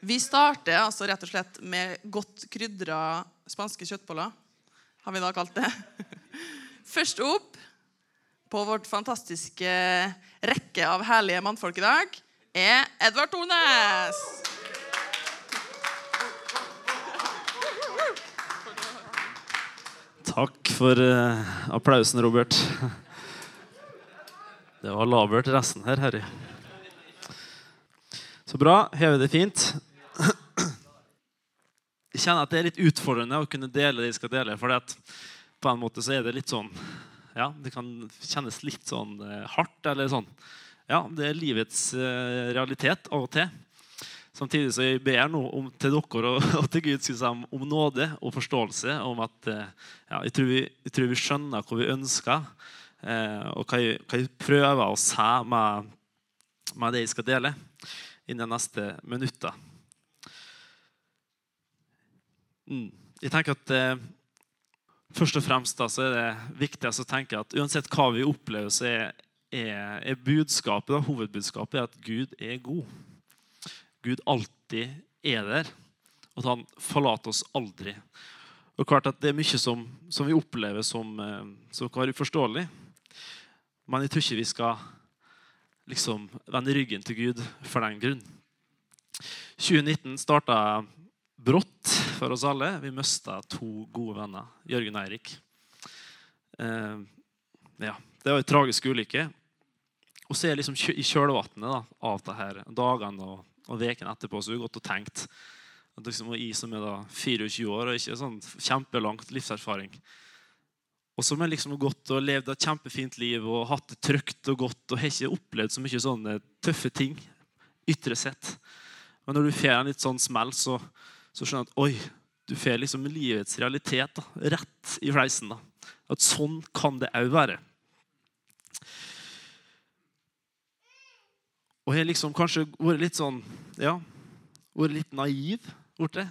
Vi starter altså rett og slett med godt krydra spanske kjøttboller. Har vi da kalt det. Først opp på vårt fantastiske rekke av herlige mannfolk i dag er Edvard Tornes. Takk for eh, applausen, Robert. Det var labert resten her, Harry. Så bra. Har vi det fint? Jeg kjenner at det er litt utfordrende å kunne dele det jeg skal dele. For på en måte så er det litt sånn Ja, det kan kjennes litt sånn eh, hardt. Eller sånn. Ja, det er livets eh, realitet av og til. Samtidig så jeg ber nå om, til dere og, og til Gud si, om nåde og forståelse. om at eh, ja, jeg, tror vi, jeg, tror vi, skjønner hva vi ønsker, eh, og hva jeg, jeg, prøver å si med, med det jeg skal dele innen de neste minutter. Mm. Jeg tenker at eh, Først og fremst da, så er det viktigst å tenke at uansett hva vi opplever, så er, er, er budskapet, da, hovedbudskapet er at Gud er god. Gud alltid er der, og at han forlater oss aldri. Og klart at Det er mye som, som vi opplever som, eh, som kan være uforståelig. Men jeg tror ikke vi skal liksom vende ryggen til Gud for den grunn. 2019 starta brått for oss alle. Vi mista to gode venner, Jørgen og Eirik. Eh, ja, det var en tragisk ulykke. Og så er liksom i kjølvannet av det her, dagene og, og ukene etterpå så har vi gått og tenkt at liksom, jeg som er da 24 år og ikke sånn kjempelangt livserfaring og som har liksom gått og levd et kjempefint liv og hatt det trygt og godt og har ikke opplevd så mye sånne tøffe ting ytre sett. Men når du får en litt sånn smell, så, så skjønner jeg at oi, du får liksom livets realitet da, rett i fleisen. da. At sånn kan det òg være. Og jeg har liksom kanskje vært litt sånn Ja, vært litt naiv. Borte.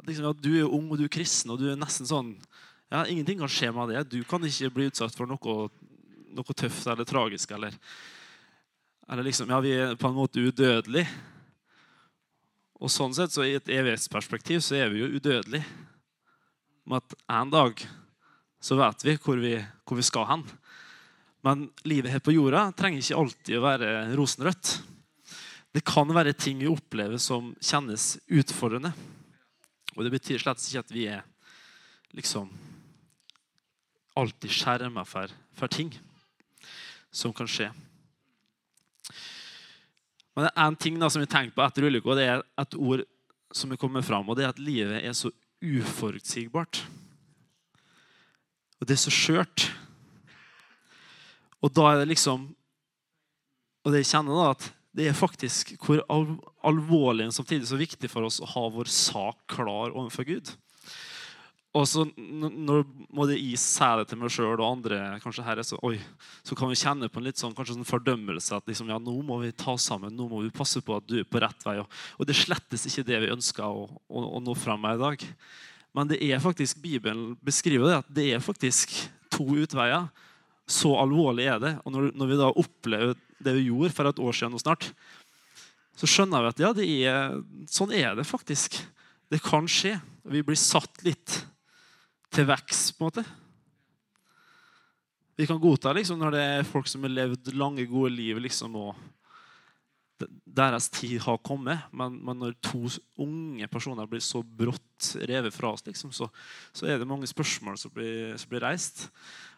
At liksom, at du er ung og du er kristen, og du er nesten sånn ja, Ingenting kan skje med det. Du kan ikke bli utsatt for noe, noe tøft eller tragisk. Eller, eller liksom, ja, vi er på en måte udødelige. Og sånn sett, så I et evighetsperspektiv så er vi jo udødelige. Med at en dag så vet vi hvor vi, hvor vi skal hen. Men livet her på jorda trenger ikke alltid å være rosenrødt. Det kan være ting vi opplever som kjennes utfordrende. Og det betyr slett ikke at vi er liksom alltid skjerma for, for ting som kan skje. Men det er én ting da, som vi tenker på etter ulykka, det er et ord som er kommet fram, og det er at livet er så uforutsigbart. Og det er så skjørt. Og da er det liksom Og det jeg kjenner, da, at det er faktisk hvor alvorlig og samtidig så viktig for oss å ha vår sak klar overfor Gud. Og så når må det si det til meg sjøl og andre, kanskje her, så, oi, så kan vi kjenne på en litt sånn, sånn fordømmelse. At liksom, ja, nå må vi ta sammen, nå må vi passe på at du er på rett vei. Og, og det slettes ikke det vi ønsker å, å, å, nå fram med i dag. Men det er faktisk, Bibelen beskriver det, at det er faktisk to utveier. Så alvorlig er det. Og når, når vi da opplever det vi gjorde for et år siden og snart, så skjønner vi at ja, er, sånn er det faktisk. Det kan skje. Vi blir satt litt til vekst, på en måte. Vi kan godta liksom, når det er folk som har levd lange, gode liv, liksom, og deres tid har kommet. Men, men, når to unge personer blir så brått revet fra oss, liksom, så, så, er det mange spørsmål som blir, som blir reist.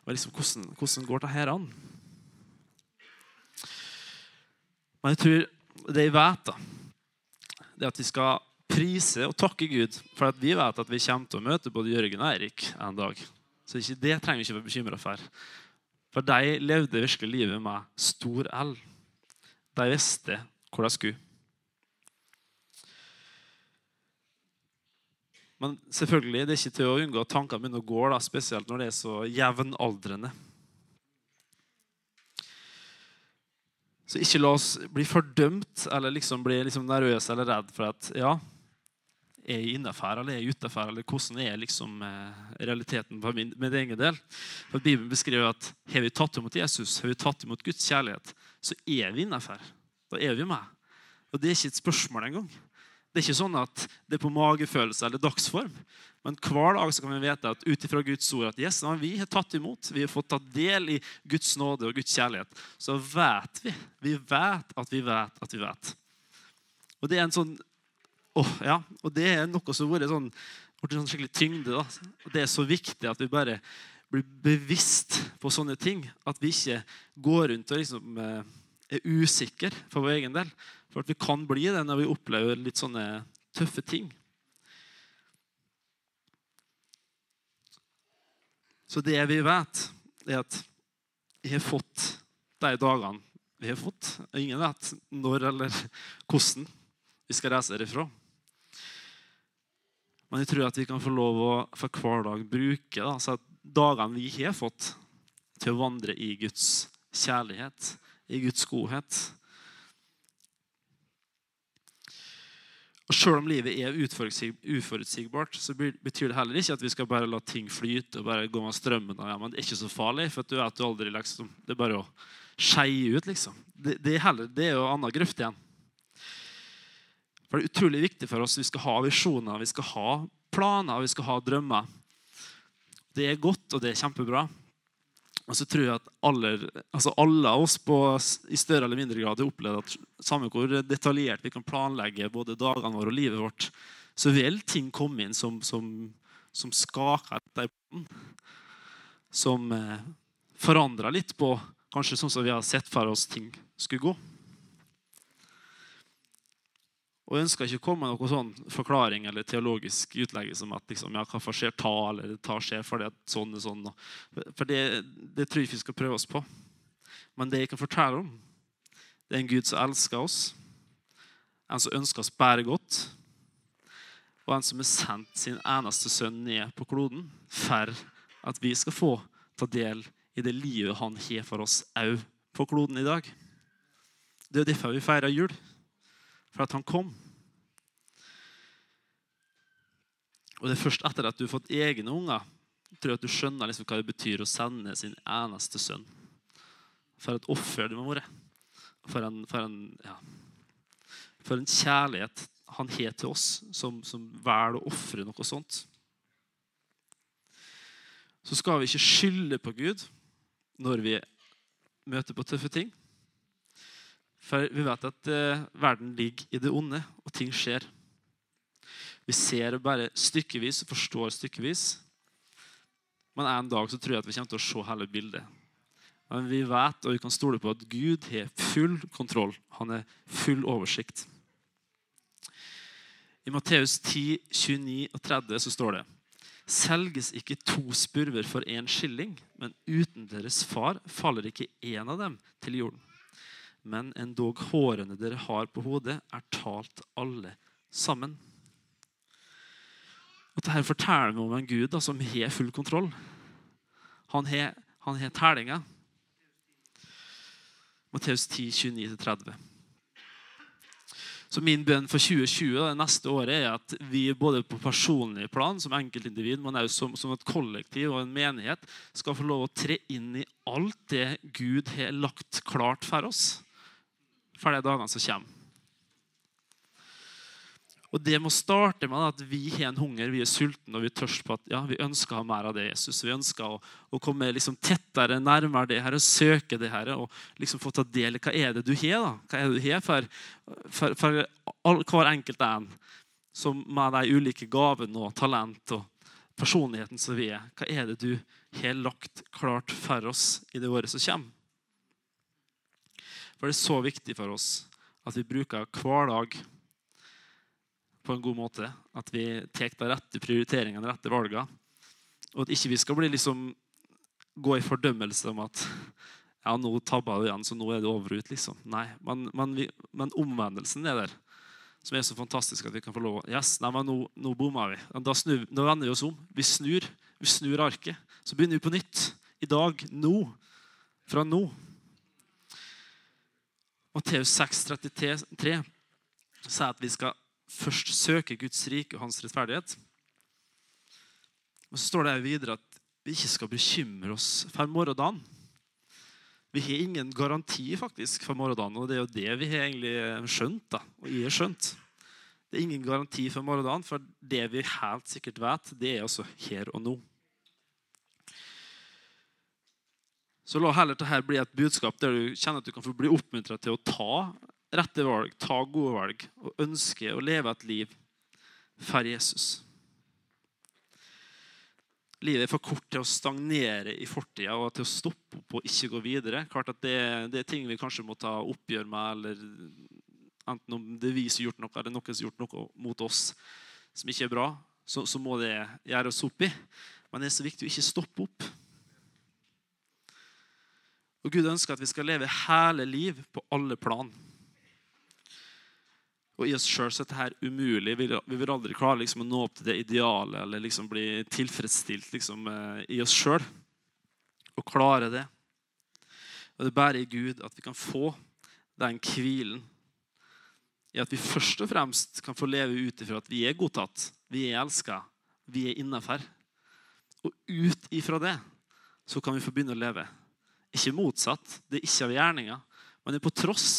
Og liksom, hvordan, hvordan går det her an? Men jeg tror det jeg vet, da, det er at vi skal prise og takke Gud for at vi vet at vi kommer til å møte både Jørgen og Eirik en dag. Så ikke det trenger vi ikke være bekymra for. For de levde virkelig livet med stor L. De visste hvor de skulle. Men selvfølgelig, det er ikke til å unngå at tankene mine å gå, da, spesielt når det er så jevnaldrende. Så ikke la oss bli fordømt eller liksom bli liksom nervøse eller redd for at ja, er jeg innafor eller er jeg utafor? Eller hvordan er liksom eh, realiteten for min, min egen del? For Bibelen beskriver at har vi tatt imot Jesus, har vi tatt imot Guds kjærlighet, så er vi innafor. Da er vi med. Og Det er ikke et spørsmål engang. Det er ikke sånn at det er på magefølelse eller dagsform. Men hver dag så kan vi vite at ut ifra Guds ord at yes, vi har tatt imot, vi har fått ta del i Guds nåde og Guds kjærlighet. Så vet vi. Vi vet at vi vet at vi vet. Og det er en sånn oh, ja, og det er noe som har vært sånn, sånn skikkelig tyngde. da. Og Det er så viktig at vi bare blir bevisst på sånne ting. At vi ikke går rundt og liksom eh, er usikre for vår egen del. For at vi kan bli det når vi opplever litt sånne tøffe ting. Så det vi vet, er at vi har fått de dagene vi har fått. Ingen vet når eller hvordan vi skal reise herifra. Men jeg tror at vi kan få lov å for hver dag bruke da, dagene vi har fått, til å vandre i Guds kjærlighet, i Guds godhet. Og Selv om livet er uforutsigbart, så betyr det heller ikke at vi skal bare la ting flyte og bare gå med strømmen. Ja, men det er ikke så farlig, for du vet du aldri liksom, Det er bare å skeie ut, liksom. Det, det, er heller, det er jo anna grøft igjen. For Det er utrolig viktig for oss. Vi skal ha visjoner, vi skal ha planer, vi skal ha drømmer. Det er godt, og det er kjempebra. Og så tror jeg at aller, altså alle av oss på, i større eller mindre grad har opplevd at samme hvor detaljert vi kan planlegge både dagene våre og livet vårt, så vil ting komme inn som, som, som skaker etter Som eh, forandrer litt på kanskje sånn som vi har sett for oss ting skulle gå. Og jeg ønsker ikke å komme med noen sånn forklaring eller teologisk utlegge som at liksom, ja, hvorfor skjer ta, eller ta skjer fordi at sånn og sånn. For det, det tror jeg vi skal prøve oss på. Men det jeg kan fortelle om, det er en Gud som elsker oss, en som ønsker oss bare godt, og en som har sendt sin eneste sønn ned på kloden for at vi skal få ta del i det livet han har for oss òg på kloden i dag. Det er derfor vi feirer jul. For at han kom. Og det er først etter at du har fått egne unger, tror jeg at du skjønner liksom hva det betyr å sende sin eneste sønn. For et offer det må være. For en, for en, ja, for en kjærlighet han har til oss, som, som velger å ofre noe sånt. Så skal vi ikke skylde på Gud når vi møter på tøffe ting. For vi vet at eh, verden ligger i det onde, og ting skjer. Vi ser bare stykkevis og forstår stykkevis. Men en dag så tror jeg at vi kommer til å se hele bildet. Men vi vet og vi kan stole på at Gud har full kontroll. Han har full oversikt. I Matteus 10, 29 og 30 så står det Selges ikke to spurver for én skilling, men uten deres far faller ikke én av dem til jorden. Men endog hårene dere har på hodet, er talt alle sammen. Og Dette forteller meg om en Gud da, som har full kontroll. Han har, han har tellinga. Matteus 10, 29-30. Så Min bønn for 2020 det neste året er at vi både på personlig plan som enkeltindivid, men også som, som, et kollektiv og en menighet skal få lov å tre inn i alt det Gud har lagt klart for oss for de dagene som kommer. Og Det må starte med at vi har en hunger, vi er sultne og vi er tørst på at ja, vi ønsker å ha mer av det. Jesus. Vi ønsker å, å komme liksom tettere, nærmere det her, og søke det her. Og liksom få ta del i hva er det du har da? Hva er det du har for, for, for all, hver enkelt en som med de ulike gavene og talent og personligheten som vi er. Hva er det du har lagt klart for oss i det året som kommer? For det er så viktig for oss at vi bruker hver dag på en god måte. At vi tar de rette prioriteringene, de rette valgene. Og at ikke vi skal bli liksom, gå i fordømmelse om at ja, nå tabba du igjen, så nå er det over ut. liksom. Nei, men, men, vi, men, omvendelsen er der. Som er så fantastisk at vi kan få lov Yes, nei, men nå, nå bomma vi. Snur, nå vender vi oss om. Vi snur, vi snur arket. Så begynner vi på nytt. I dag. Nå. Fra nå. Matteus 6, 33 sier at vi skal først søke Guds rike og hans rettferdighet. Og Så står det videre at vi ikke skal bekymre oss for morgendagen. Vi har ingen garanti faktisk for morgendagen, og det er jo det vi har egentlig skjønt. da, og jeg har skjønt. Det er ingen garanti for morgendagen, for det vi helt sikkert vet, det er altså her og nå. Så la heller dette bli et budskap der du kjenner at du kan få bli oppmuntra til å ta rette valg, ta gode valg og ønske å leve et liv for Jesus. Livet er for kort til å stagnere i fortida og til å stoppe opp og ikke gå videre. Klart at det, det, er ting vi kanskje må ta oppgjør med, eller enten om det er vi som har gjort noe, eller noen som har gjort noe mot oss som ikke er bra, så, så må det gjøres opp i. Men det er så viktig å ikke stoppe opp. Og Gud ønsker at vi skal leve hele liv på alle plan. Og i oss sjøl er dette umulig. Vi vil aldri klare liksom, å nå opp til det idealet eller liksom bli tilfredsstilt liksom, eh, i oss sjøl. Og klare det. Og det er bare i Gud at vi kan få den hvilen i at vi først og fremst kan få leve ut ifra at vi er godtatt, vi er elska, vi er innafor. Og ut ifra det så kan vi få begynne å leve. Ikke motsatt. Det er ikke av gjerninger, men det er på tross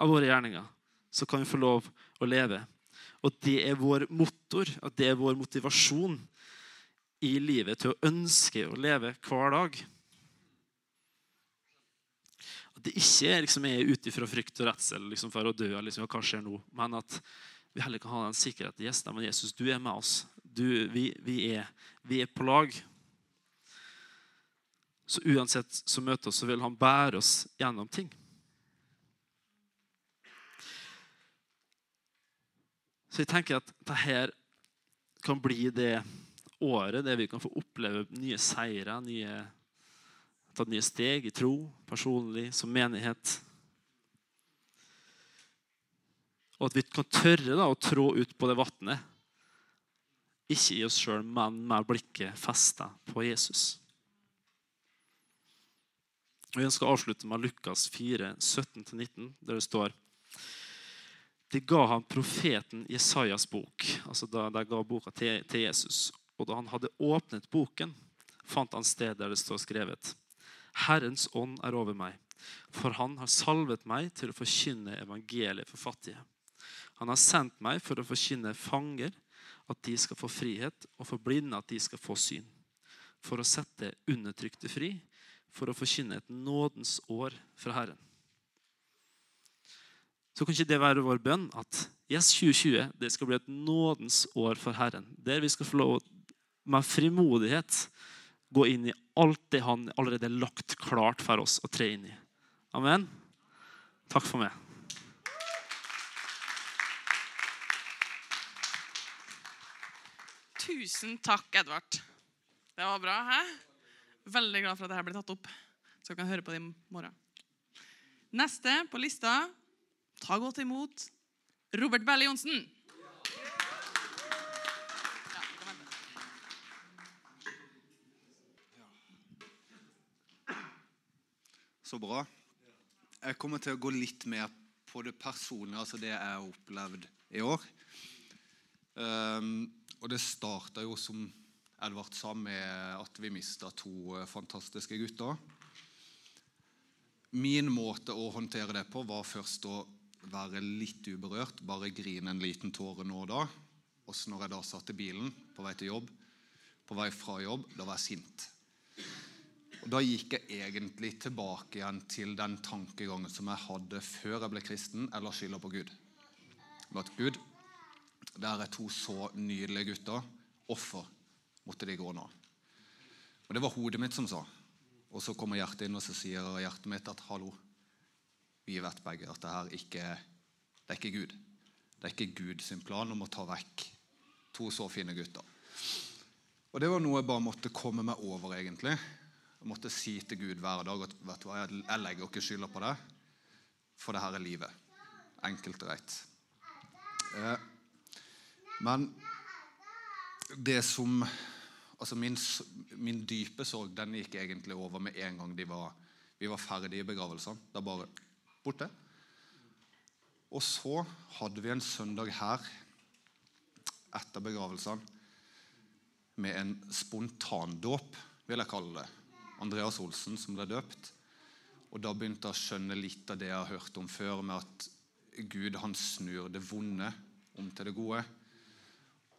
av våre gjerninger. Så kan vi få lov å leve. Og det er vår motor, at det er vår motivasjon i livet til å ønske å leve hver dag. At det ikke liksom er ut ifra frykt og redsel liksom for å dø, liksom, hva skjer nå, men at vi heller kan ha den sikkerheten. Yes, men Jesus, du er med oss. Du, vi, vi, er, vi er på lag. Så uansett som møter oss, så vil han bære oss gjennom ting. Så jeg tenker at dette kan bli det året der vi kan få oppleve nye seire, nye, ta nye steg i tro, personlig, som menighet. Og at vi kan tørre da, å trå ut på det vannet. Ikke i oss sjøl, men med blikket festa på Jesus. Og Jeg ønsker å avslutte med Lukas 4, 17-19, der det står De ga ham profeten Jesajas bok. altså da De ga boka til, til Jesus. Og da han hadde åpnet boken, fant han sted der det står skrevet Herrens ånd er over meg, for han har salvet meg til å forkynne evangeliet for fattige. Han har sendt meg for å forkynne fanger at de skal få frihet, og for blinde at de skal få syn. For å sette undertrykte fri for å forkynne et nådens år fra Herren. Så kan ikke det være vår bønn at yes, 2020 det skal bli et nådens år for Herren. Der vi skal få lov med frimodighet gå inn i alt det Han allerede har lagt klart for oss å tre inn i. Amen. Takk for meg. Tusen takk, Edvard. Det var bra. hæ? Veldig glad for at dette blir tatt opp, så dere kan høre på det i morgen. Neste på lista ta godt imot Robert Berle Johnsen. Så bra. Jeg kommer til å gå litt mer på det personlige, altså det jeg har opplevd i år. Um, og det starta jo, som Edvard sa, med at vi mista to eh, fantastiske gutter. Min måte å håndtere det på var først å være litt uberørt, bare grine en liten tåre nå og da. Og så når jeg da satt i bilen på vei til jobb, på vei fra jobb, da var jeg sint. Og Da gikk jeg egentlig tilbake igjen til den tankegangen som jeg hadde før jeg ble kristen, eller skylder på Gud. At Gud, der er to så nydelige gutter. Hvorfor måtte de gå nå? Og Det var hodet mitt som sa. Og så kommer hjertet inn, og så sier hjertet mitt at hallo, vi vet begge at det ikke det er ikke Gud. Det er ikke Gud sin plan om å ta vekk to så fine gutter. Og Det var noe jeg bare måtte komme meg over, egentlig. Jeg måtte si til Gud hver dag at vet du hva, jeg legger ikke skylda på deg, for det her er livet. Enkelt og greit. Eh, Men det som altså min, min dype sorg den gikk egentlig over med en gang var, vi var ferdige i begravelsene. Er bare borte. Og så hadde vi en søndag her etter begravelsene med en spontandåp, vil jeg kalle det. Andreas Olsen som ble døpt. Og da begynte jeg å skjønne litt av det jeg har hørt om før, med at Gud han snur det vonde om til det gode.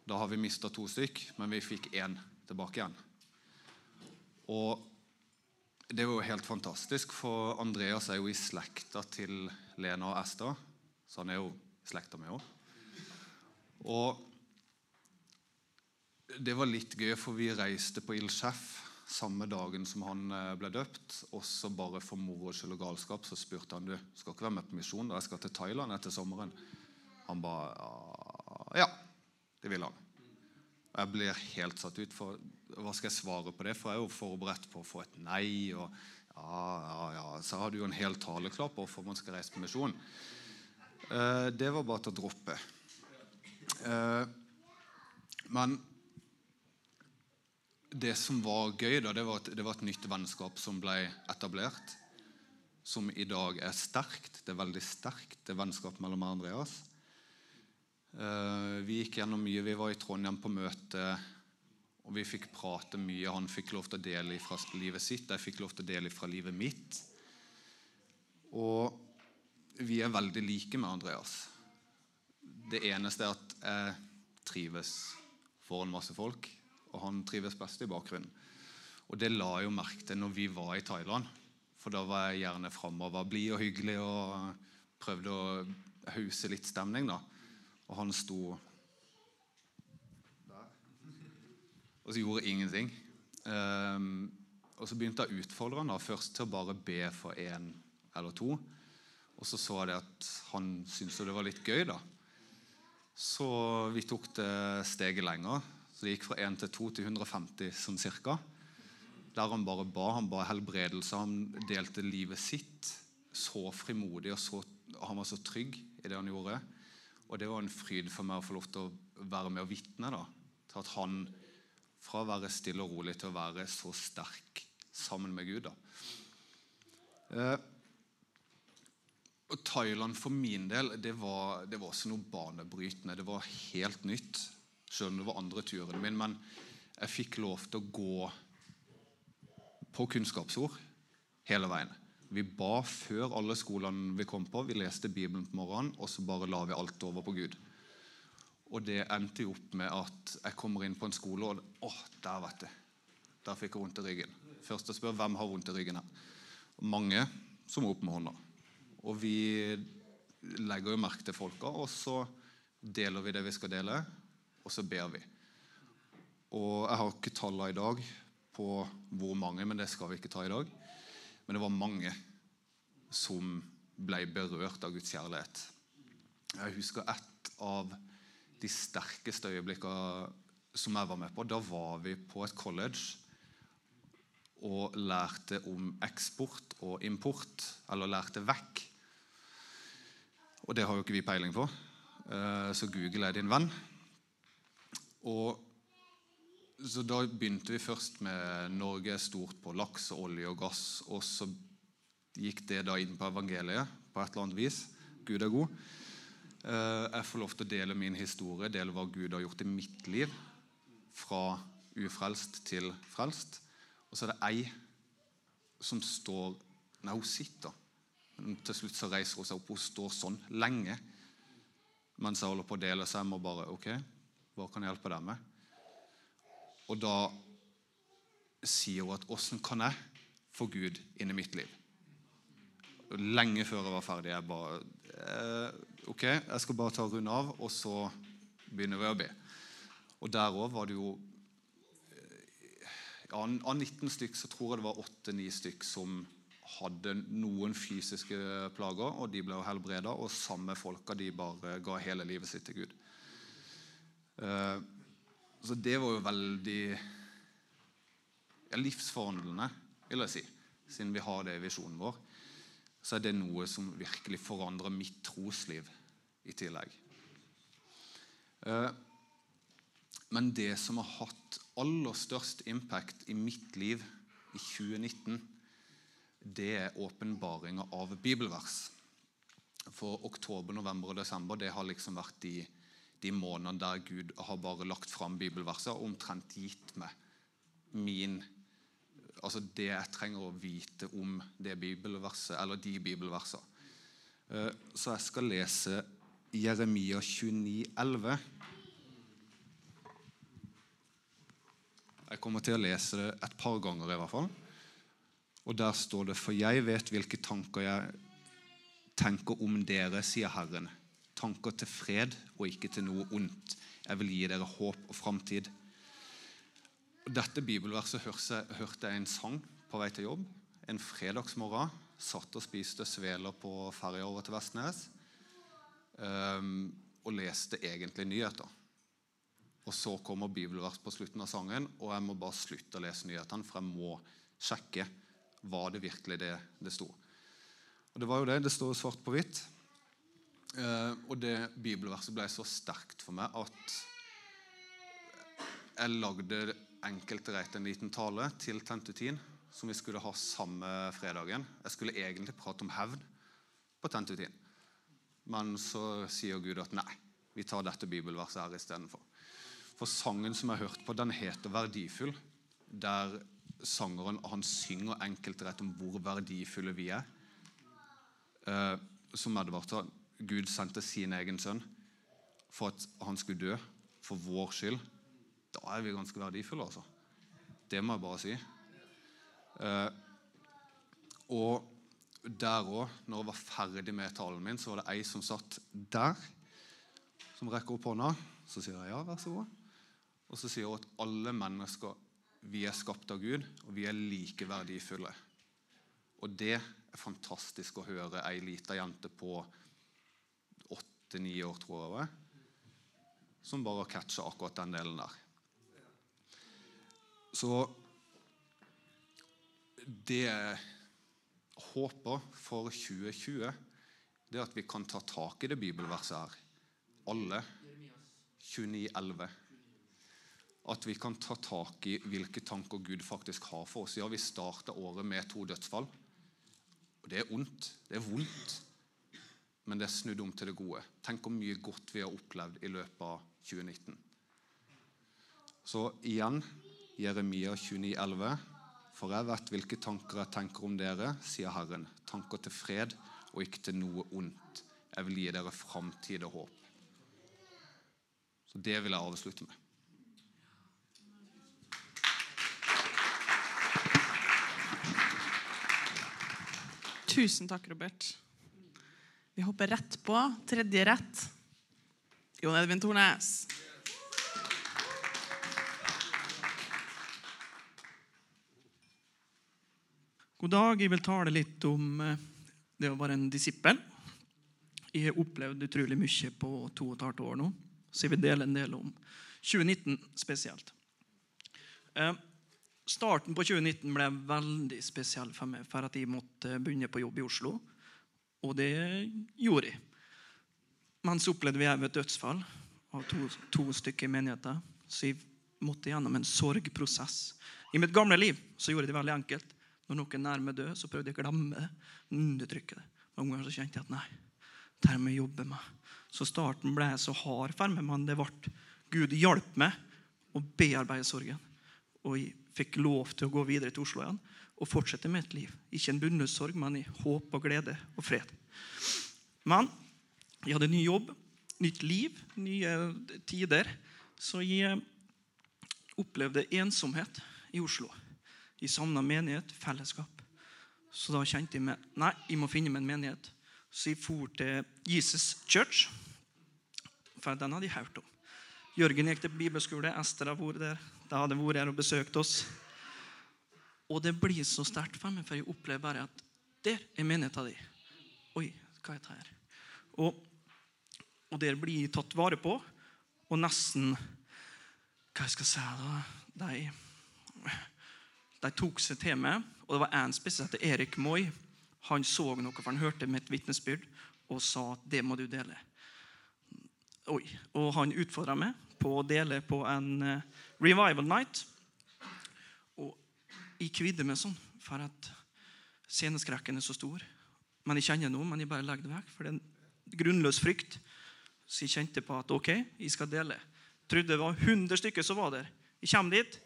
Da har vi mista to stykk, men vi fikk én tilbake igjen. Og det var jo helt fantastisk, for Andreas er jo i slekta til Lena og Esta. Så han er jo i slekta med henne. Og det var litt gøy, for vi reiste på Ildsjef samme dagen som han eh, ble døpt. Og så bare for moro skyld og galskap så spurte han du, skal ikke være med på misjon. da Jeg skal til Thailand etter sommeren. Han ba ja, det vil han. Og jeg blir helt satt ut, for hva skal jeg svare på det? For jeg er jo forberedt på å få et nei. og ja, ja, ja. Så har du jo en hel tale klar på hvorfor man skal reise på misjon. Eh, det var bare til å droppe. Eh, men det som var gøy, da, det var, at det var et nytt vennskap som ble etablert. Som i dag er sterkt. Det er veldig sterkt, det vennskapet mellom meg og Andreas. Uh, vi gikk gjennom mye. Vi var i Trondheim på møte, og vi fikk prate mye. Han fikk lov til å dele fra livet sitt, jeg fikk lov til å dele fra livet mitt. Og vi er veldig like med Andreas. Det eneste er at jeg trives foran masse folk, og han trives best i bakgrunnen. Og det la jeg jo merke til når vi var i Thailand. For da var jeg gjerne framover, blid og hyggelig og prøvde å hause litt stemning. da. Og han sto der. Og så gjorde ingenting. Um, og så begynte jeg å utfordre han først til å bare be for én eller to. Og så så jeg at han syntes det var litt gøy. da. Så vi tok det steget lenger. Så det gikk fra 1 til 2 til 150 sånn cirka. Der han bare ba. Han ba helbredelse. Han delte livet sitt. Så frimodig, og så, han var så trygg i det han gjorde. Og det var en fryd for meg å få lov til å være med og vitne da, til at han fra å være stille og rolig til å være så sterk sammen med Gud. da. Eh, og Thailand for min del det var, det var, også noe banebrytende. Det var helt nytt, selv om det var andre turene mine. Men jeg fikk lov til å gå på kunnskapsord hele veien. Vi ba før alle skolene vi kom på. Vi leste Bibelen på morgenen, og så bare la vi alt over på Gud. Og det endte jo opp med at jeg kommer inn på en skole, og å, der vet du. Der fikk jeg vondt i ryggen. Først å spørre hvem har vondt i ryggen her. Mange som er opp med hånda. Og vi legger jo merke til folka, og så deler vi det vi skal dele, og så ber vi. Og jeg har ikke tallene i dag på hvor mange, men det skal vi ikke ta i dag. Men det var mange som ble berørt av Guds kjærlighet. Jeg husker et av de sterkeste øyeblikkene som jeg var med på. Da var vi på et college og lærte om eksport og import. Eller lærte vekk. Og det har jo ikke vi peiling på, eh, så Google er din venn. Og så Da begynte vi først med Norge stort på laks, olje og gass. Og så gikk det da inn på evangeliet på et eller annet vis. Gud er god. Eh, jeg får lov til å dele min historie, dele hva Gud har gjort i mitt liv. Fra ufrelst til frelst. Og så er det ei som står Nei, hun sitter. Men til slutt så reiser hun seg opp. Hun står sånn lenge mens jeg holder på å dele. Så jeg må bare OK, hva kan jeg hjelpe deg med? Og da sier hun at 'Åssen kan jeg få Gud inn i mitt liv?' Lenge før jeg var ferdig. Jeg bare eh, Ok, jeg skal bare ta runde av, og så begynner vi å be. Og der òg var det jo ja, Av 19 stykk så tror jeg det var 8-9 stykk som hadde noen fysiske plager, og de ble helbreda. Og samme folka de bare ga hele livet sitt til Gud. Eh, så det var jo veldig ja, livsforvandlende, vil jeg si. Siden vi har det i visjonen vår, så er det noe som virkelig forandrer mitt trosliv i tillegg. Eh, men det som har hatt aller størst impact i mitt liv i 2019, det er åpenbaringa av bibelvers. For oktober, november og desember det har liksom vært de de månedene der Gud har bare lagt fram bibelverser og omtrent gitt meg min Altså det jeg trenger å vite om det bibelverset, eller de bibelversene. Eh, så jeg skal lese Jeremia 29, 11. Jeg kommer til å lese det et par ganger, i hvert fall. Og der står det For jeg vet hvilke tanker jeg tenker om dere, sier Herren. Tanker til fred og ikke til noe ondt. Jeg vil gi dere håp og framtid. Dette bibelverset hørte jeg en sang på vei til jobb en fredagsmorgen. Satt og spiste sveler på ferja over til Vestnes. Um, og leste egentlig nyheter. Og så kommer bibelvers på slutten av sangen, og jeg må bare slutte å lese nyhetene, for jeg må sjekke var det virkelig det det sto. Og det var jo det. Det står svart på hvitt. Uh, og det bibelverset ble så sterkt for meg at jeg lagde enkeltreit en liten tale til Tentutin som vi skulle ha samme fredagen. Jeg skulle egentlig prate om hevn på Tentutin. Men så sier Gud at nei, vi tar dette bibelverset her istedenfor. For sangen som jeg har hørt på, den heter 'Verdifull'. Der sangeren han synger enkeltrett om hvor verdifulle vi er. Eh, som Edvard Gud sendte sin egen sønn for at han skulle dø for vår skyld. Da er vi ganske verdifulle, altså. Det må jeg bare si. Eh, og der òg, når jeg var ferdig med talen min, så var det ei som satt der, som rekker opp hånda. Så sier jeg ja, vær så god. Og så sier hun at alle mennesker vi er skapt av Gud, og vi er like verdifulle. Og det er fantastisk å høre ei lita jente på åtte-ni år, tror jeg, som bare catcher akkurat den delen der. Så det jeg håper for 2020, det er at vi kan ta tak i det bibelverset her. Alle. 29,11. At vi kan ta tak i hvilke tanker Gud faktisk har for oss. Ja, vi starta året med to dødsfall. Og Det er ondt. Det er vondt. Men det er snudd om til det gode. Tenk hvor mye godt vi har opplevd i løpet av 2019. Så igjen Jeremia 29,11. For jeg vet hvilke tanker jeg tenker om dere, sier Herren. Tanker til fred og ikke til noe ondt. Jeg vil gi dere framtid og håp. Så det vil jeg avslutte med. Tusen takk, Robert. Vi hopper rett på tredje rett. Jon Edvin Tornes. God dag. Jeg vil tale litt om eh, det å være en disippel. Jeg har opplevd utrolig mye på to og et halvt år nå, så jeg vil dele en del om 2019 spesielt. Eh, starten på 2019 ble veldig spesiell for meg, for at jeg måtte begynne på jobb i Oslo. Og det gjorde jeg. Men så opplevde vi òg et dødsfall av to, to stykker i menigheten. Så jeg måtte gjennom en sorgprosess. I mitt gamle liv så gjorde jeg det veldig enkelt. Når noen nærmer død, så prøvde jeg å glemme det. Undertrykke. Mange ganger så kjente jeg at nei, dette må jeg jobbe med. Så starten ble så hard for meg, men det ble Gud hjalp meg å bearbeide sorgen. Og jeg fikk lov til å gå videre til Oslo igjen og fortsette med et liv. Ikke en bundet men i håp og glede og fred. Men jeg hadde ny jobb, nytt liv, nye tider. Så jeg opplevde ensomhet i Oslo. Jeg savna menighet, fellesskap. Så da kjente jeg meg nei, jeg må finne meg en menighet. Så jeg for til Jesus Church, for den hadde jeg hørt om. Jørgen gikk til bibelskole, Ester har vært der. De hadde vært her og besøkt oss. Og det blir så sterkt for meg, for jeg opplever bare at der er menigheten din. Oi, hva er dette her? Og, og der blir jeg tatt vare på, og nesten Hva jeg skal si da? De de tok seg til meg, og det var en spesielt Erik Moi. Han så noe, for han hørte mitt vitnesbyrd og sa at det må du dele. Oi. Og han utfordra meg på å dele på en uh, revival night. Jeg kvidde meg sånn, for at sceneskrekken er så stor. Men jeg kjenner noe, men jeg bare legger det vekk, for det er en grunnløs frykt. Så jeg kjente på at ok, jeg skal dele. Trodde det var 100 stykker som var der. Jeg kommer dit,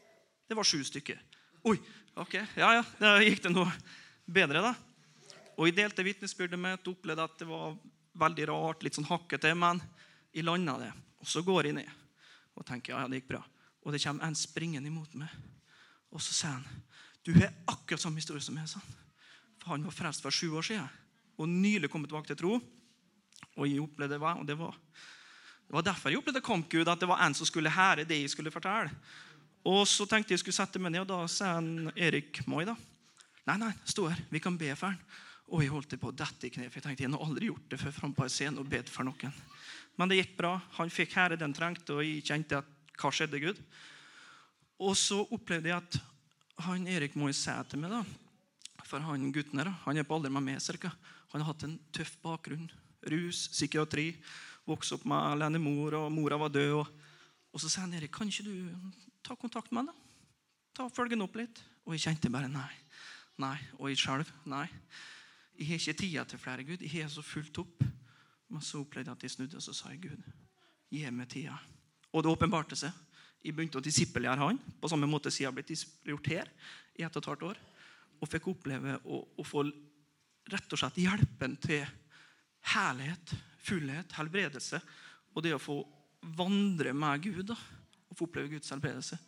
det var sju stykker. Oi, ok, ja, ja, da gikk det noe bedre, da. Og jeg delte vitnesbyrdet mitt opplevde at det var veldig rart, litt sånn hakkete, men jeg landa det. Og så går jeg ned og tenker ja, ja, det gikk bra. Og det kommer en springende imot meg. Og så sier han du har akkurat samme historie som meg. Sånn. For han var frelst for sju år siden og nylig kommet tilbake til tro. Og jeg opplevde hva? og det var, det var derfor jeg opplevde kampgud, at det var en som skulle hære det jeg skulle fortelle. Og så tenkte jeg skulle sette meg ned, og da sa han Erik Moi da. Nei, nei, stå her. Vi kan be for han. Og jeg holdt på å dette i kne, for jeg tenkte jeg har aldri gjort det før fram på en scene og bedt for noen. Men det gikk bra. Han fikk hære den trengte, og jeg kjente at hva skjedde, Gud? Og så opplevde jeg at han Erik må jo si til meg, da, for han gutten her, han er på alder med meg cirka. Han har hatt en tøff bakgrunn. Rus, psykiatri. Vokste opp med alenemor, og mora var død. Og, og så sier han Erik, kan ikke du ta kontakt med da? Ta følgen opp litt. Og jeg kjente bare nei. Nei. Og jeg skjelv. nei. Jeg har ikke tida til flere, Gud. Jeg har så fullt opp. Men så opplevde jeg at jeg snudde, og så sa jeg, Gud, gi meg tida. Og det åpenbarte seg. Jeg begynte å disippelgjøre han på samme måte som jeg har blitt gjort her i ett og et halvt år. Og fikk oppleve å, å, få rett og slett hjelpen til herlighet, fullhet, helbredelse. Og det å få vandre med Gud da, og få oppleve Guds helbredelse.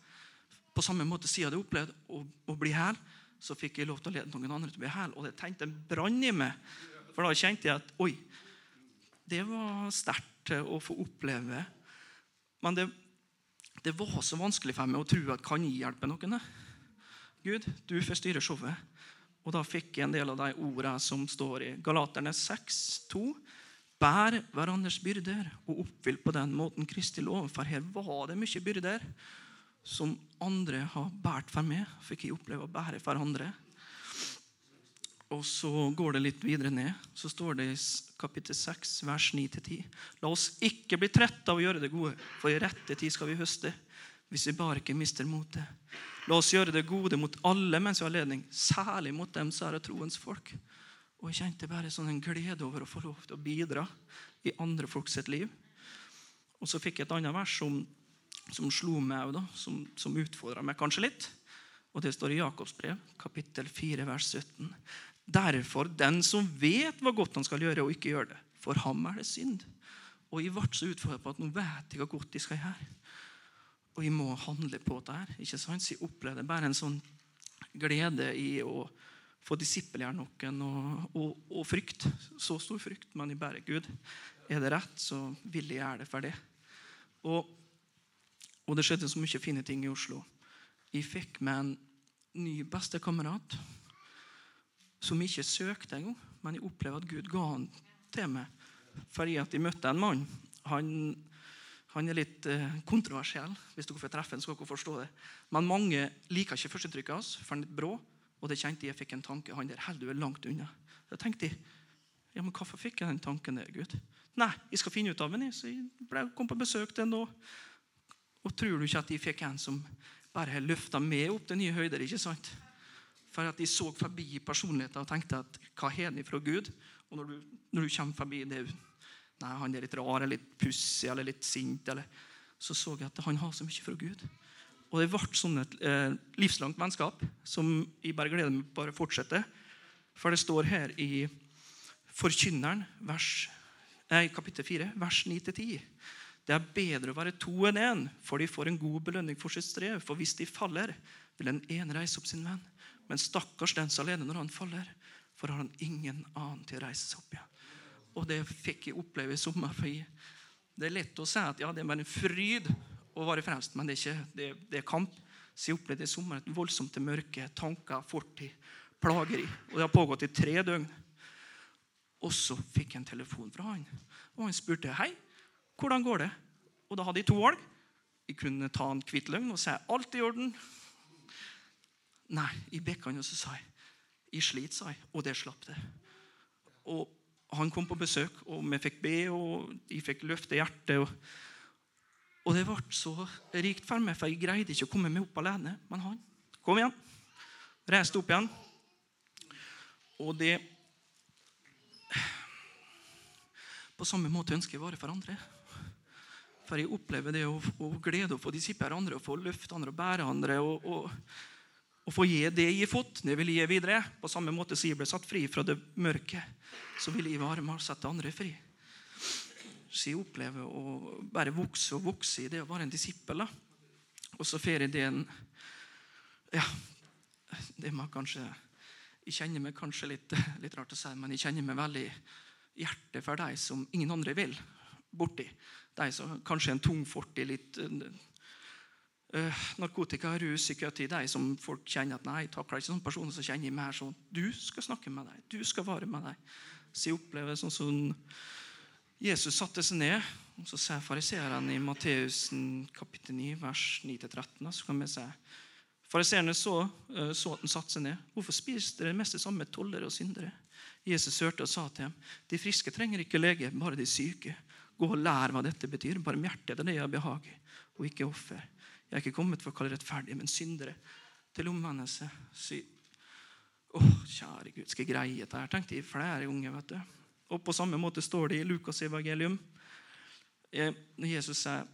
På samme måte siden jeg hadde opplevd å, å bli hel, så fikk jeg lov til å lede noen andre til å bli hel. Og det tenkte en brann i meg. For da kjente jeg at oi, det var sterkt å få oppleve. Men det, det, var så vanskelig for meg å tro at kan jeg hjelpe noen. Gud, du får styre showet. Og da fikk jeg en del av de ordene som står i Galaterne 6, 2. Bær hverandres byrder og oppfyll på den måten Kristi lov. For her var det mye byrder som andre har båret for meg, fikk jeg oppleve å bære for andre. Og så går det litt videre ned. Så står det i kapittel 6, vers 9-10. La oss ikke bli trette av å gjøre det gode, for i rette tid skal vi høste. Hvis vi bare ikke mister motet. La oss gjøre det gode mot alle mens vi har ledning, særlig mot dem som er troens folk. Og jeg kjente bare sånn en glede over å få lov til å bidra i andre folks liv. Og så fikk jeg et annet vers som som slo meg da, som, som utfordra meg kanskje litt. Og Det står i Jakobs brev, kapittel 4, vers 17. Derfor, den som vet hva godt han skal gjøre, og ikke gjør det, for ham er det synd. Og jeg ble så utfordra på at nå vet jeg hva godt jeg skal gjøre. Og jeg må handle på det her. ikke sant? Så jeg opplevde bare en sånn glede i å få disippelgjøre noen og, og, og, frykt. Så stor frykt, men jeg bare Gud. Er det rett, så vil jeg gjøre det for det. Og og det skjedde så mye fine ting i Oslo. Jeg fikk med en ny bestekamerat som ikke søkte engang, men jeg opplevde at Gud ga han til meg fordi at jeg møtte en mann. Han, han er litt eh, kontroversiell. Hvis dere får treffe en, skal dere forstå det. Men mange liker ikke førsteinntrykket hans, for han er litt brå. Og det kjente jeg fikk en tanke. Han der holder du langt unna. Da tenkte jeg ja, men hvorfor fikk jeg den tanken der, Gud? Nei, jeg skal finne ut av den. Så jeg kom på besøk til ham. Og tror du ikke at jeg fikk en som bare har løfta meg opp til nye høyder? ikke sant? For at de så forbi personligheten og tenkte at hva har de fra Gud? Og når du, når du kommer forbi det Nei, han er litt rar eller litt pussig eller litt sint. Eller, så så jeg at han har så mye fra Gud. Og det ble sånn et eh, livslangt vennskap som jeg bare gleder meg bare fortsette. For det står her i Forkynneren, vers, eh, kapittel 4, vers 9-10. Det er bedre å være to enn én, for de får en god belønning for sitt strev. For hvis de faller, vil den ene reise opp sin venn. Men stakkars den som alene når han faller, for har han ingen annen til å reise seg opp igjen. Og det fikk jeg oppleve i sommer. for Det er lett å si at ja, det er bare en fryd å være fremst, men det er, ikke, det, det er kamp. Så jeg opplevde i sommer et voldsomt mørke, tanker, fortid, plageri. Og det har pågått i tre døgn. Og så fikk jeg en telefon fra han, og han spurte hei, hvordan går det? Og da hadde jeg to valg. Jeg kunne ta en kvitt løgn og si alt i orden. Nei, i bekkene, så sa jeg I slit, sa jeg. Og det slapp det. Og han kom på besøk, og vi fikk be, og de fikk løfte hjertet. Og, og det ble så rikt for meg, for jeg greide ikke å komme meg opp alene. Men han kom igjen. Reiste opp igjen. Og det På samme måte ønsker jeg å være for andre. For jeg opplever det å, å glede å få disipler andre, å få løfte andre og bære andre. og, og, og for å gi det jeg har fått, det vil jeg gi videre. På samme måte som jeg ble satt fri fra det mørke, så vil jeg være med og sette andre fri. Så jeg opplever å bare vokse og vokse i det å være en disippel. Og så får jeg en... Ja, det må kanskje Jeg kjenner meg kanskje litt, litt rart å si, men jeg kjenner meg veldig hjertet for de som ingen andre vil borti. De som kanskje er en tung fortid, litt narkotika, rus, psykiatri. det er som folk kjenner at nei, takler ikke sånne personer, så kjenner jeg mer sånn Du skal snakke med deg. Du skal være med deg. Så jeg opplever sånn som Jesus satte seg ned, og så sier fariseerne i Matteus kapittel 9, vers 9-13. Så kan vi se Fariseerne så, så at han satte seg ned. Hvorfor spiste dere mest det samme med tollere og syndere? Jesus hørte og sa til dem, de friske trenger ikke lege, bare de syke. Gå og lær hva dette betyr. Barmhjertighet er det jeg behager, og ikke offer. Jeg er ikke kommet for å kalle rettferdige, men syndere til omvendelse. Sy Å, kjære Gud, skal jeg greie dette? her, tenkte jeg flere ganger. vet du. Og På samme måte står det i Lukas' evangelium. Når Jesus sier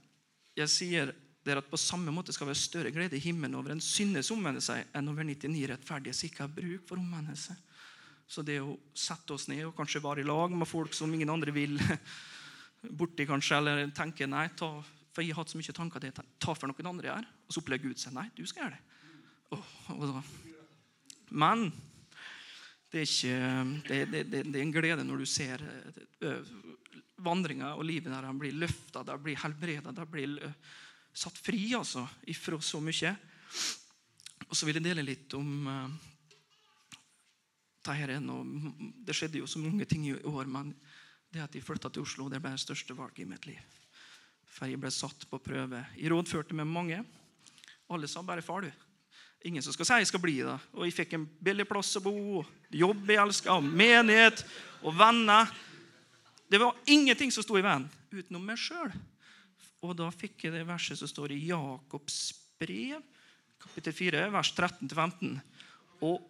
jeg sier dere at på samme måte skal ha større glede i himmelen over en syndes omvendelse enn over 99 rettferdige som ikke har bruk for omvendelse. Så det å sette oss ned og kanskje være i lag med folk som ingen andre vil borti, kanskje, eller tenke nei, ta, for jeg har hatt så mye tanker det, ta for noen andre her, og så opplever Gud seg nei, du skal gjøre det. Oh, Men det er, ikke, det, det, det, er en glede når du ser vandringa og livet der han blir løfta, der blir helbreda, der blir satt fri altså, ifra så mye. Og så vil jeg dele litt om det skjedde jo så mange ting i år, men det at jeg flytta til Oslo, det ble det største valget i mitt liv. For jeg ble satt på prøve. Jeg rådførte med mange. Alle sa bare 'far, du'. Ingen som skal si jeg skal bli da. Og jeg fikk en billig plass å bo, jobb jeg elska, menighet og venner. Det var ingenting som sto i veien utenom meg sjøl. Og da fikk jeg det verset som står i Jakobs brev, kapittel 4, vers 13-15. Og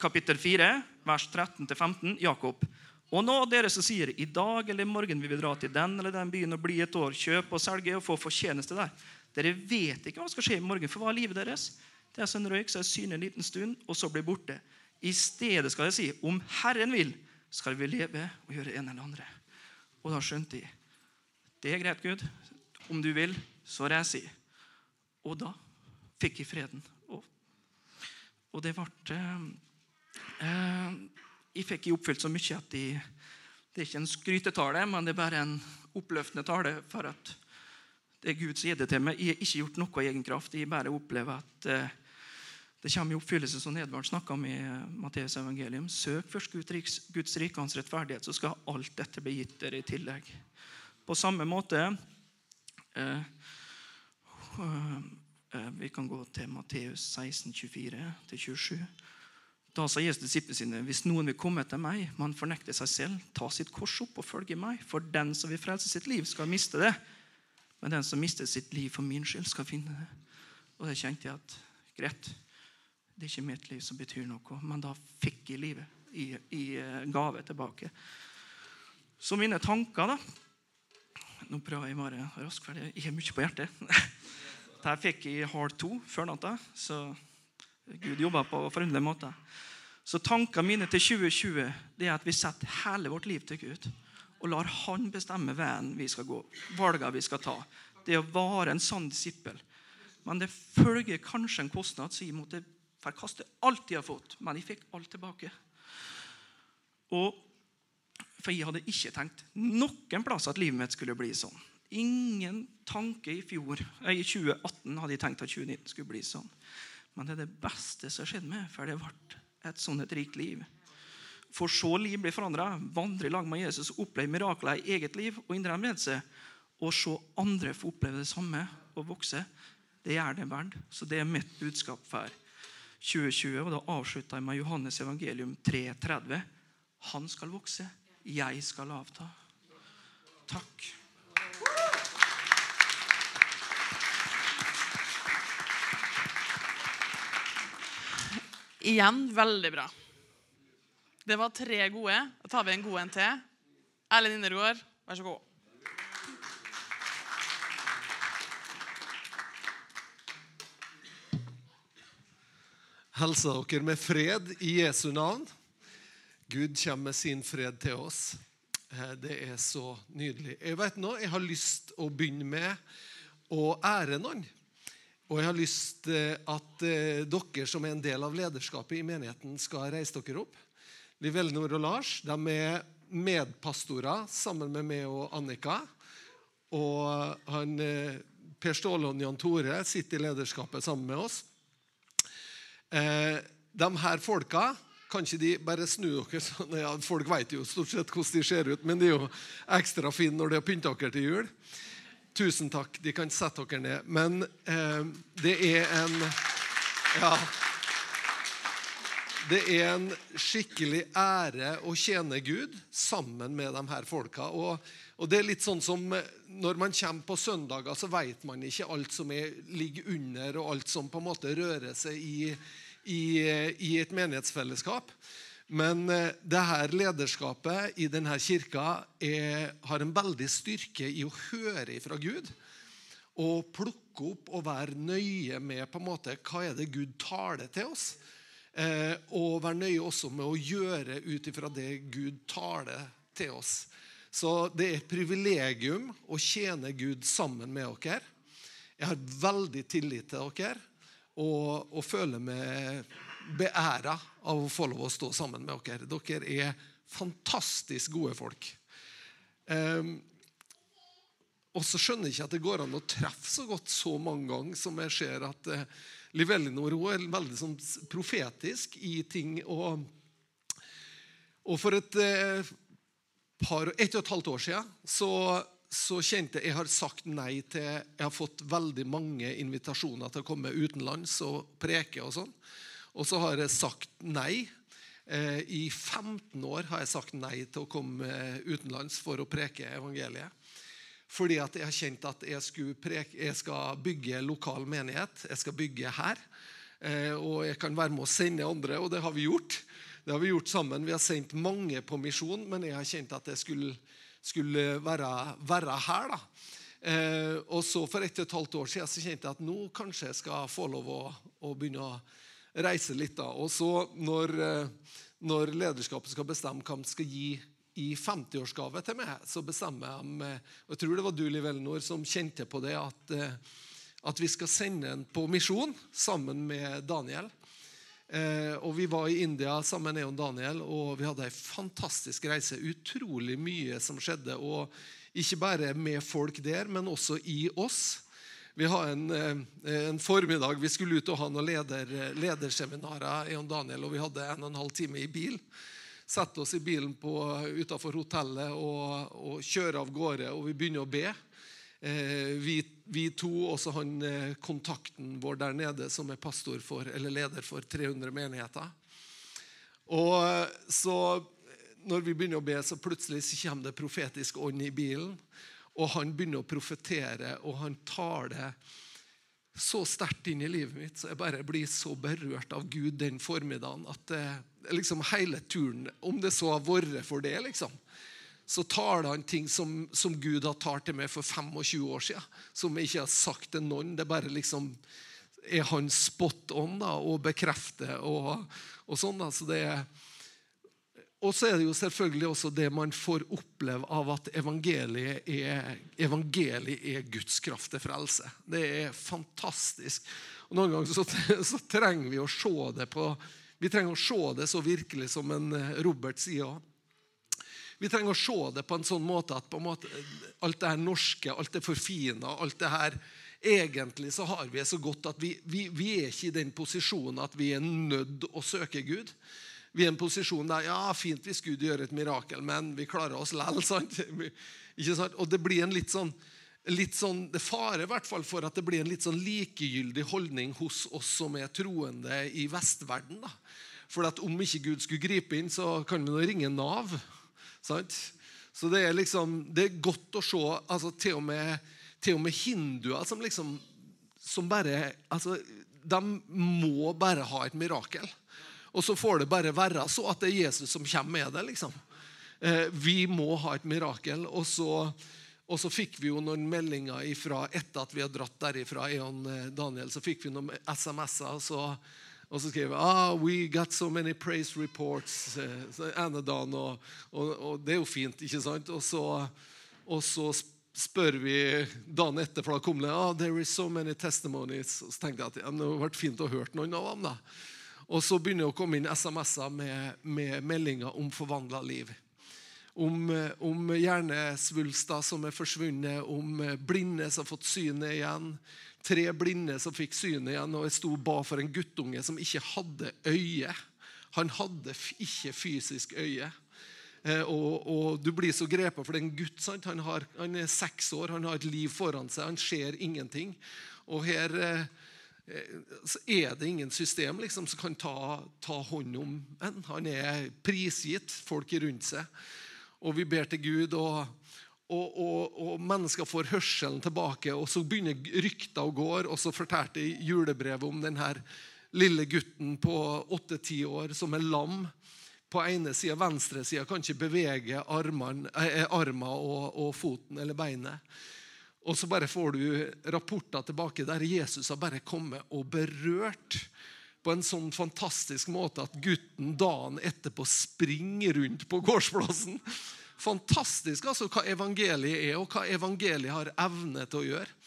kapittel 4, vers 13-15, Jakob. Og nå dere som sier i dag eller i morgen vil vi dra til den eller den byen og bli et år, kjøpe og selge og få fortjeneste der. Dere vet ikke hva som skal skje i morgen, for hva er livet deres? Det er som en røyk som er synlig en liten stund, og så blir borte. I stedet skal jeg si, om Herren vil, skal vi leve og gjøre en eller andre. Og da skjønte de. det er greit, Gud. Om du vil, så reiser jeg. Og da fikk jeg freden. Og det ble eh, Jeg fikk oppfylt så mye at jeg, det er ikke en skrytetale, men det er bare en oppløftende tale for at det er Gud som gir det til meg. Jeg har ikke gjort noe i egen kraft. Jeg bare opplever at eh, det kommer i oppfyllelse som Edvard snakka om i Matteus evangelium. Søk først Guds, rike og hans rettferdighet, så skal alt dette bli gitt dere i tillegg. På samme måte eh, eh, Vi kan gå til Matteus 16, 24-27. Da sa Jesus disiplene sine, hvis noen vil komme etter meg, man fornekte seg selv, ta sitt kors opp og følge meg. For den som vil frelse sitt liv, skal miste det. Men den som mister sitt liv for min skyld, skal finne det. Og det kjente jeg at greit, det er ikke mitt liv som betyr noe. Men da fikk jeg livet i, i gave tilbake. Så mine tanker, da Nå prøver jeg å være rask, for jeg har mye på hjertet. Dette fikk jeg halv to før natta, så Gud jobber på forunderlige måter. Så tankene mine til 2020 det er at vi setter hele vårt liv til Gud. Og lar Han bestemme veien vi skal gå, valgene vi skal ta. Det å være en sann disippel. Men det følger kanskje en kostnad, så jeg måtte forkaste alt jeg har fått. Men jeg fikk alt tilbake. Og For jeg hadde ikke tenkt noen plass at livet mitt skulle bli sånn. Ingen tanke i fjor, i 2018 hadde jeg tenkt at 2019 skulle bli sånn. Men det er det beste som har skjedd meg, for det ble et sånn et rikt liv. For så liv blir forandra, vandre i lag med Jesus, oppleve mirakler i eget liv og indre hemmelse, og se andre få oppleve det samme og vokse, det gjør det verdt. Så det er mitt budskap for 2020. Og da avslutter jeg med Johannes evangelium 3,30. Han skal vokse, jeg skal avta. Takk. Igjen veldig bra. Det var tre gode. Da tar vi en god en til. Erlend Indergård, vær så god. Hilser dere med fred i Jesu navn. Gud kommer med sin fred til oss. Eh, Det er så nydelig. Jeg vet nå, jeg har lyst å begynne med å ære noen. Og jeg har lyst til at eh, dere som er en del av lederskapet i menigheten, skal reise dere opp. Liv Elnor og Lars de er medpastorer sammen med meg og Annika. Og han, eh, Per Ståle og Jan Tore sitter i lederskapet sammen med oss. Eh, de her folka kan ikke de bare snu dere sånn? Ja, folk vet jo stort sett hvordan de ser ut, men de er jo ekstra fine når de har pynta dere til jul. Tusen takk. De kan sette dere ned. Men eh, det er en Ja. Det er en skikkelig ære å tjene Gud sammen med de her folka. Og, og det er litt sånn som eh, Når man kommer på søndager, så vet man ikke alt som er, ligger under, og alt som på en måte rører seg i, i, i et menighetsfellesskap. Men eh, det her lederskapet i denne kirka er, har en veldig styrke i å høre fra Gud. Og plukke opp og være nøye med på en måte, hva er det Gud taler til oss. Eh, og være nøye også med å gjøre ut ifra det Gud taler til oss. Så det er et privilegium å tjene Gud sammen med dere. Jeg har veldig tillit til dere og, og føler meg beæra av å få lov å stå sammen med dere. Dere er fantastisk gode folk. Um, og så skjønner jeg ikke at det går an å treffe så godt så mange ganger som jeg ser at uh, Liv Ellinor hun er veldig sånn profetisk i ting. Og, og for et uh, par, ett og et halvt år siden så, så kjente jeg jeg har sagt nei til Jeg har fått veldig mange invitasjoner til å komme utenlands og preke og sånn. Og så har jeg sagt nei. Eh, I 15 år har jeg sagt nei til å komme utenlands for å preke evangeliet. Fordi at jeg har kjent at jeg, preke, jeg skal bygge lokal menighet. Jeg skal bygge her. Eh, og jeg kan være med å sende andre, og det har vi gjort. Det har Vi gjort sammen. Vi har sendt mange på misjon, men jeg har kjent at jeg skulle, skulle være, være, her. da. Eh, og så For ett og et halvt år siden så kjente jeg at nå kanskje jeg skal få lov å, å begynne å reise litt. da. Og så når, eh, når lederskapet skal bestemme hva de skal gi i 50-årsgave til meg, så bestemmer de og Jeg tror det var du, Liv Elnor, som kjente på det at, eh, at vi skal sende en på misjon sammen med Daniel. Eh, og Vi var i India sammen med Daniel, og vi hadde ei fantastisk reise. Utrolig mye som skjedde. og Ikke bare med folk der, men også i oss. Vi har en, eh, en formiddag vi skulle ut og ha noen leder, lederseminarer Eon Daniel, og vi hadde en og en halv time i bil. Sette oss i bilen utafor hotellet og, og kjøre av gårde, og vi begynner å be. Eh, vi, vi, to, også han eh, kontakten vår der nede, som er pastor for, eller leder for 300 menigheter. Og eh, så når vi begynner å be, så plutselig så kommer det profetisk ånd i bilen. Og han begynner å profetere, og han tar det så sterkt inn i livet mitt, så jeg bare blir så berørt av Gud den formiddagen at det, liksom hele turen, om det så har vært for det, liksom, så taler han ting som, som, Gud har talt til meg for 25 år siden. Som jeg ikke har sagt til noen. Det bare liksom er han spot on da, og bekrefter og, og sånn. da, så det er og så er det jo selvfølgelig også det man får oppleve av at evangeliet er, evangeliet er Guds kraft til frelse. Det er fantastisk. Og Noen ganger så, så, trenger vi å se det på Vi trenger å se det så virkelig som en Robert sier. Vi trenger å se det på en sånn måte at måte, alt det her norske, alt det forfina, alt det her Egentlig så har vi det så godt at vi, vi, vi er ikke i den posisjonen at vi er nødt å søke Gud. Vi er i en posisjon der ja, fint hvis Gud gjør et mirakel, men vi klarer oss lell. Sant? Ikke sant? Og det blir en litt sånn, litt sånn Det farer i hvert fall for at det blir en litt sånn likegyldig holdning hos oss som er troende i vestverden. da. For at om ikke Gud skulle gripe inn, så kan vi nå ringe Nav. Sant? Så det er liksom, det er godt å se altså til, og med, til og med hinduer som liksom som bare altså, De må bare ha et mirakel. Og så får det bare være så at det er Jesus som kommer med det. liksom. Eh, vi må ha et mirakel. Og så, og så fikk vi jo noen meldinger ifra, etter at vi har dratt derifra, Eon Daniel, så fikk vi noen SMS-er. så Og så skrev jeg ah, we got so many praise reports eh, ene dagen. Og, og, og det er jo fint, ikke sant? Og så, og så spør vi dagen etter, for da kom det ah, there is so many testimonies. Og så tenkte jeg at ja, det hadde vært fint å høre noen av dem. da. Og så begynner det å komme inn SMS-er med, med meldinger om forvandla liv. Om, om hjernesvulster som er forsvunnet, om blinde som har fått synet igjen. Tre blinde som fikk synet igjen, og jeg sto og ba for en guttunge som ikke hadde øye. Han hadde ikke fysisk øye. Eh, og, og, Du blir så grepet, for det er en gutt. sant? Han, har, han, er seks år, han har et liv foran seg, han ser ingenting. Og her eh, så er det ingen system liksom, som kan ta, ta hånd om en. Han er prisgitt folk rundt seg. Og vi ber til Gud, og, og, og, og mennesker får hørselen tilbake. Og så begynner rykter å gå, og så fortalte julebrevet om denne lille gutten på åtte-ti år som er lam. På ene sida, venstre sida, kan ikke bevege armene, eh, armen og, og foten eller beinet. Og så bare får du rapporter tilbake der Jesus har bare kommet og berørt på en sånn fantastisk måte at gutten dagen etterpå springer rundt på gårdsplassen. Fantastisk altså hva evangeliet er, og hva evangeliet har evne til å gjøre.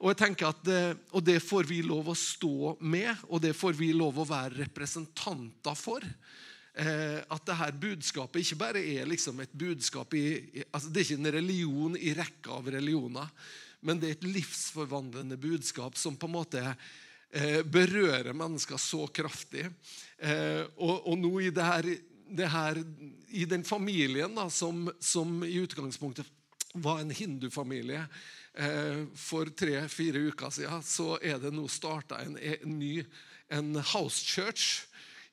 Og jeg tenker at det, og det får vi lov å stå med, og det får vi lov å være representanter for. Eh, at det her budskapet ikke bare er liksom et budskap i, altså Det er ikke en religion i rekka av religioner, men det er et livsforvandlende budskap som på en måte eh, berører mennesker så kraftig. Eh, og, og, nå i det her, det her I den familien da, som, som, i utgangspunktet var en hindufamilie for tre-fire uker siden, så er det nå starta en, en ny en house church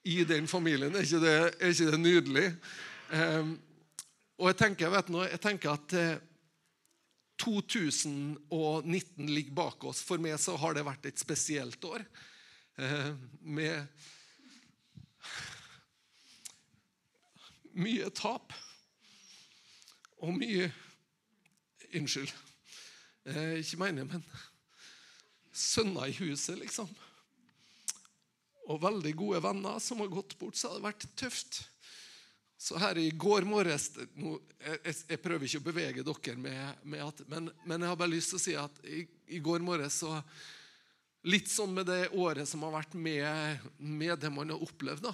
i den familien. Er ikke det, er ikke det nydelig? Eh, og jeg tenker, vet du, jeg tenker at eh, 2019 ligger bak oss. For meg så har det vært et spesielt år. Eh, med mye tap og mye Unnskyld. Eh, ikke mener men sønner i huset, liksom og veldig gode venner som har gått bort, så har det vært tøft. Så her i går morges jeg, jeg, prøver ikke å bevege dere med, med at men, men, jeg har bare lyst til å si at i, i, går morges så Litt sånn med det året som har vært med, med det man har opplevd. da.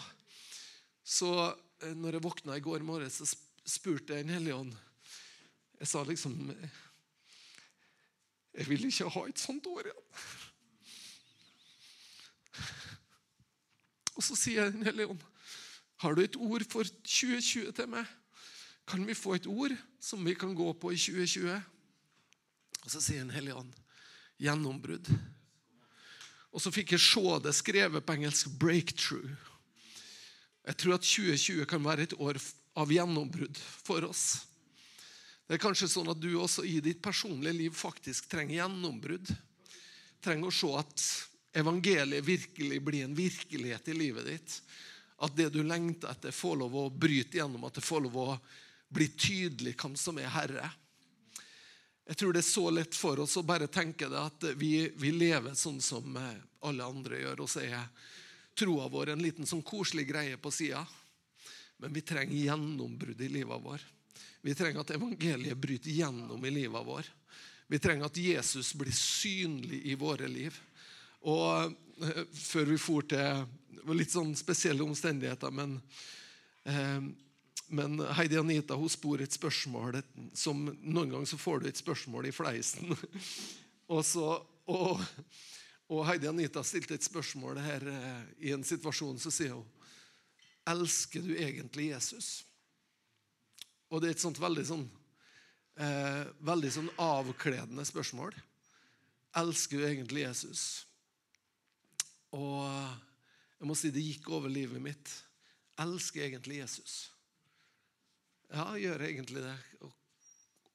Så eh, når jeg våkna i går morges, så spurte jeg en hellige ånd Jeg sa liksom Jeg vil ikke ha et sånt år igjen. Og så sier Den hellige ånd, har du et ord for 2020 til meg? Kan vi få et ord som vi kan gå på i 2020? Og så sier Den hellige ånd, gjennombrudd. Og så fikk jeg se det skrevet på engelsk 'breakthrough'. Jeg tror at 2020 kan være et år av gjennombrudd for oss. Det er kanskje sånn at du også i ditt personlige liv faktisk trenger gjennombrudd. Trenger å se at evangeliet virkelig blir en virkelighet i livet ditt. At det du lengter etter, får lov å bryte gjennom, at det får lov å bli tydelig hvem som er Herre. Jeg tror det er så lett for oss å bare tenke det at vi, vi lever sånn som alle andre gjør. Og så er troa vår en liten sånn koselig greie på sida. Men vi trenger gjennombrudd i livet vår. Vi trenger at evangeliet bryter gjennom i livet vår. Vi trenger at Jesus blir synlig i våre liv. Og eh, før vi for til litt sånn spesielle omstendigheter, men, eh, men Heidi Anita hun spor et spørsmål som Noen ganger så får du et spørsmål i fleisen. og, så, og, og, Heidi Anita stilte et spørsmål her eh, i en situasjon. Så sier hun Elsker du egentlig Jesus? Og det er et sånt veldig sånn, eh, veldig sånn avkledende spørsmål. Elsker du egentlig Jesus? Og jeg må si det gikk over livet mitt. Jeg elsker egentlig Jesus. Ja, gjør jeg egentlig det? Og,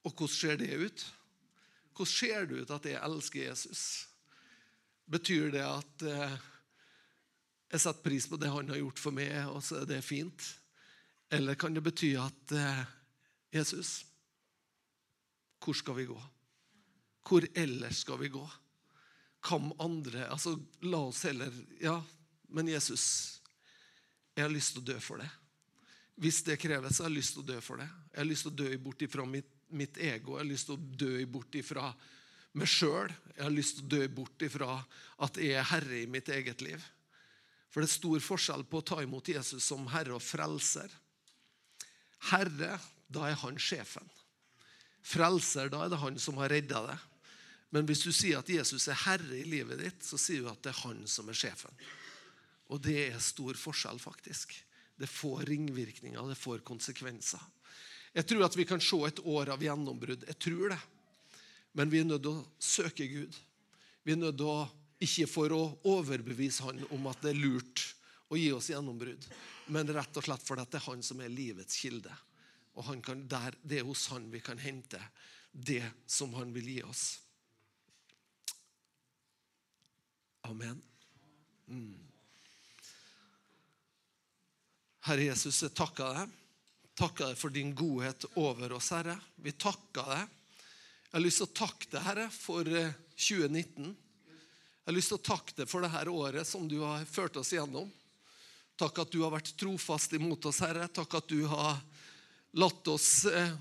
og hvordan ser det ut? Hvordan ser det ut at jeg elsker Jesus? Betyr det at eh, jeg setter pris på det han har gjort for meg, og så er det fint? Eller kan det bety at eh, Jesus, hvor skal vi gå? Hvor ellers skal vi gå? Hvem andre altså La oss heller Ja, Men Jesus, jeg har lyst til å dø for det. Hvis det kreves, så har jeg lyst til å dø for det. Jeg har lyst til å dø bort ifra mitt, mitt ego. Jeg har lyst til å dø bort ifra meg sjøl. Jeg har lyst til å dø bort ifra at jeg er herre i mitt eget liv. For det er stor forskjell på å ta imot Jesus som herre og frelser. Herre, da er han sjefen. Frelser, da er det han som har redda deg. Men hvis du sier at Jesus er herre i livet ditt, så sier du at det er han som er sjefen. Og det er stor forskjell, faktisk. Det får ringvirkninger, det får konsekvenser. Jeg tror at vi kan se et år av gjennombrudd. Jeg tror det. Men vi er nødt til å søke Gud. Vi er nødt til å, ikke for å overbevise Han om at det er lurt å gi oss gjennombrudd, men rett og slett fordi det er Han som er livets kilde. Og kan, der, det er hos Han vi kan hente det som Han vil gi oss. Amen. Mm. Herre Jesus, jeg takker deg. Takker deg for din godhet over oss, Herre. Vi takker deg. Jeg har lyst til å takke deg, Herre, for 2019. Eh, jeg har lyst til å takke deg for dette året som du har ført oss gjennom. Takk at du har vært trofast imot oss, Herre. Takk at du har latt oss eh,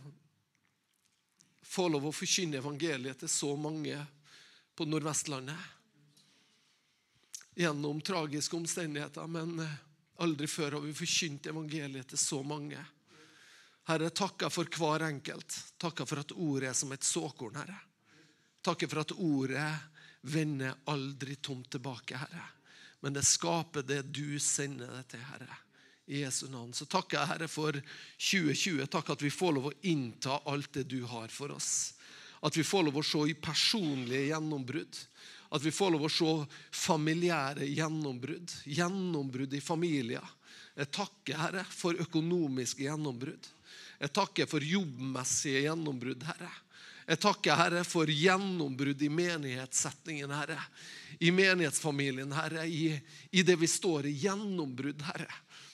få lov å forkynne evangeliet til så mange på Nordvestlandet gjennom tragiske omstendigheter, men eh, aldri før har vi forkynt evangeliet til så mange. Herre, takka for hver enkelt. Takka for at ordet er som et såkorn, Herre. Takka for at ordet vender aldri tomt tilbake, Herre. Men det skaper det du sender det til, Herre. I Jesu navn. Så takker jeg, Herre, for 2020. Takk at vi får lov å innta alt det du har for oss. At vi får lov å se i personlige gjennombrudd. At vi får lov å se familiære gjennombrudd. Gjennombrudd i familier. Jeg takker, Herre, for økonomiske gjennombrudd. Jeg takker for jobbmessige gjennombrudd, Herre. Jeg takker, Herre, for gjennombrudd i menighetssetningen, Herre. I menighetsfamilien, Herre. I, i det vi står i. Gjennombrudd, Herre.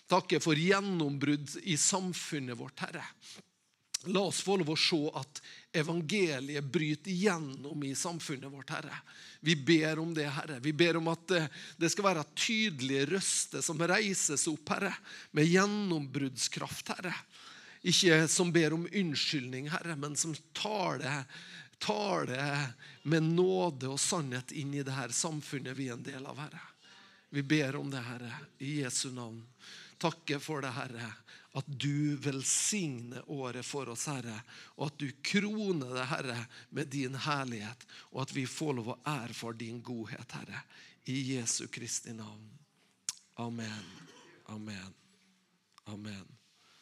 Takker for gjennombrudd i samfunnet vårt, Herre. La oss få lov å se at evangeliet bryter gjennom i samfunnet vårt, Herre. Vi ber om det, Herre. Vi ber om at eh, det skal være tydelige røster som reises opp, Herre, med gjennombruddskraft, Herre. Ikke som ber om unnskyldning, Herre, men som tar det, med nåde og sannhet inn i det her samfunnet vi er en del av, Herre. Vi ber om det, Herre, i Jesu navn. Takker for det, Herre at du velsigner året for oss, Herre, og at du kroner det, Herre, med din herlighet, og at vi får lov å erfare din godhet, Herre, i Jesu Kristi navn. Amen. Amen. Amen.